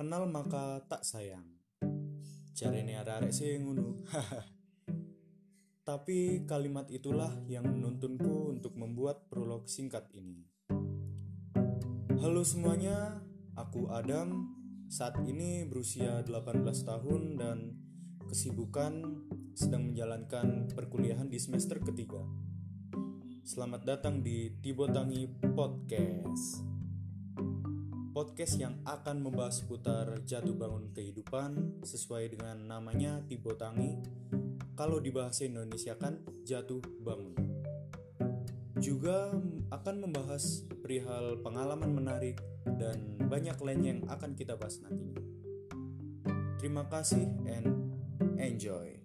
kenal maka tak sayang. Caranya arek sih ngono. Tapi kalimat itulah yang menuntunku untuk membuat prolog singkat ini. Halo semuanya, aku Adam. Saat ini berusia 18 tahun dan kesibukan sedang menjalankan perkuliahan di semester ketiga. Selamat datang di Tibotangi Podcast. Podcast yang akan membahas seputar jatuh bangun kehidupan sesuai dengan namanya Tibotangi. Kalau di bahasa Indonesia kan jatuh bangun. Juga akan membahas perihal pengalaman menarik dan banyak lain yang akan kita bahas nantinya. Terima kasih and enjoy.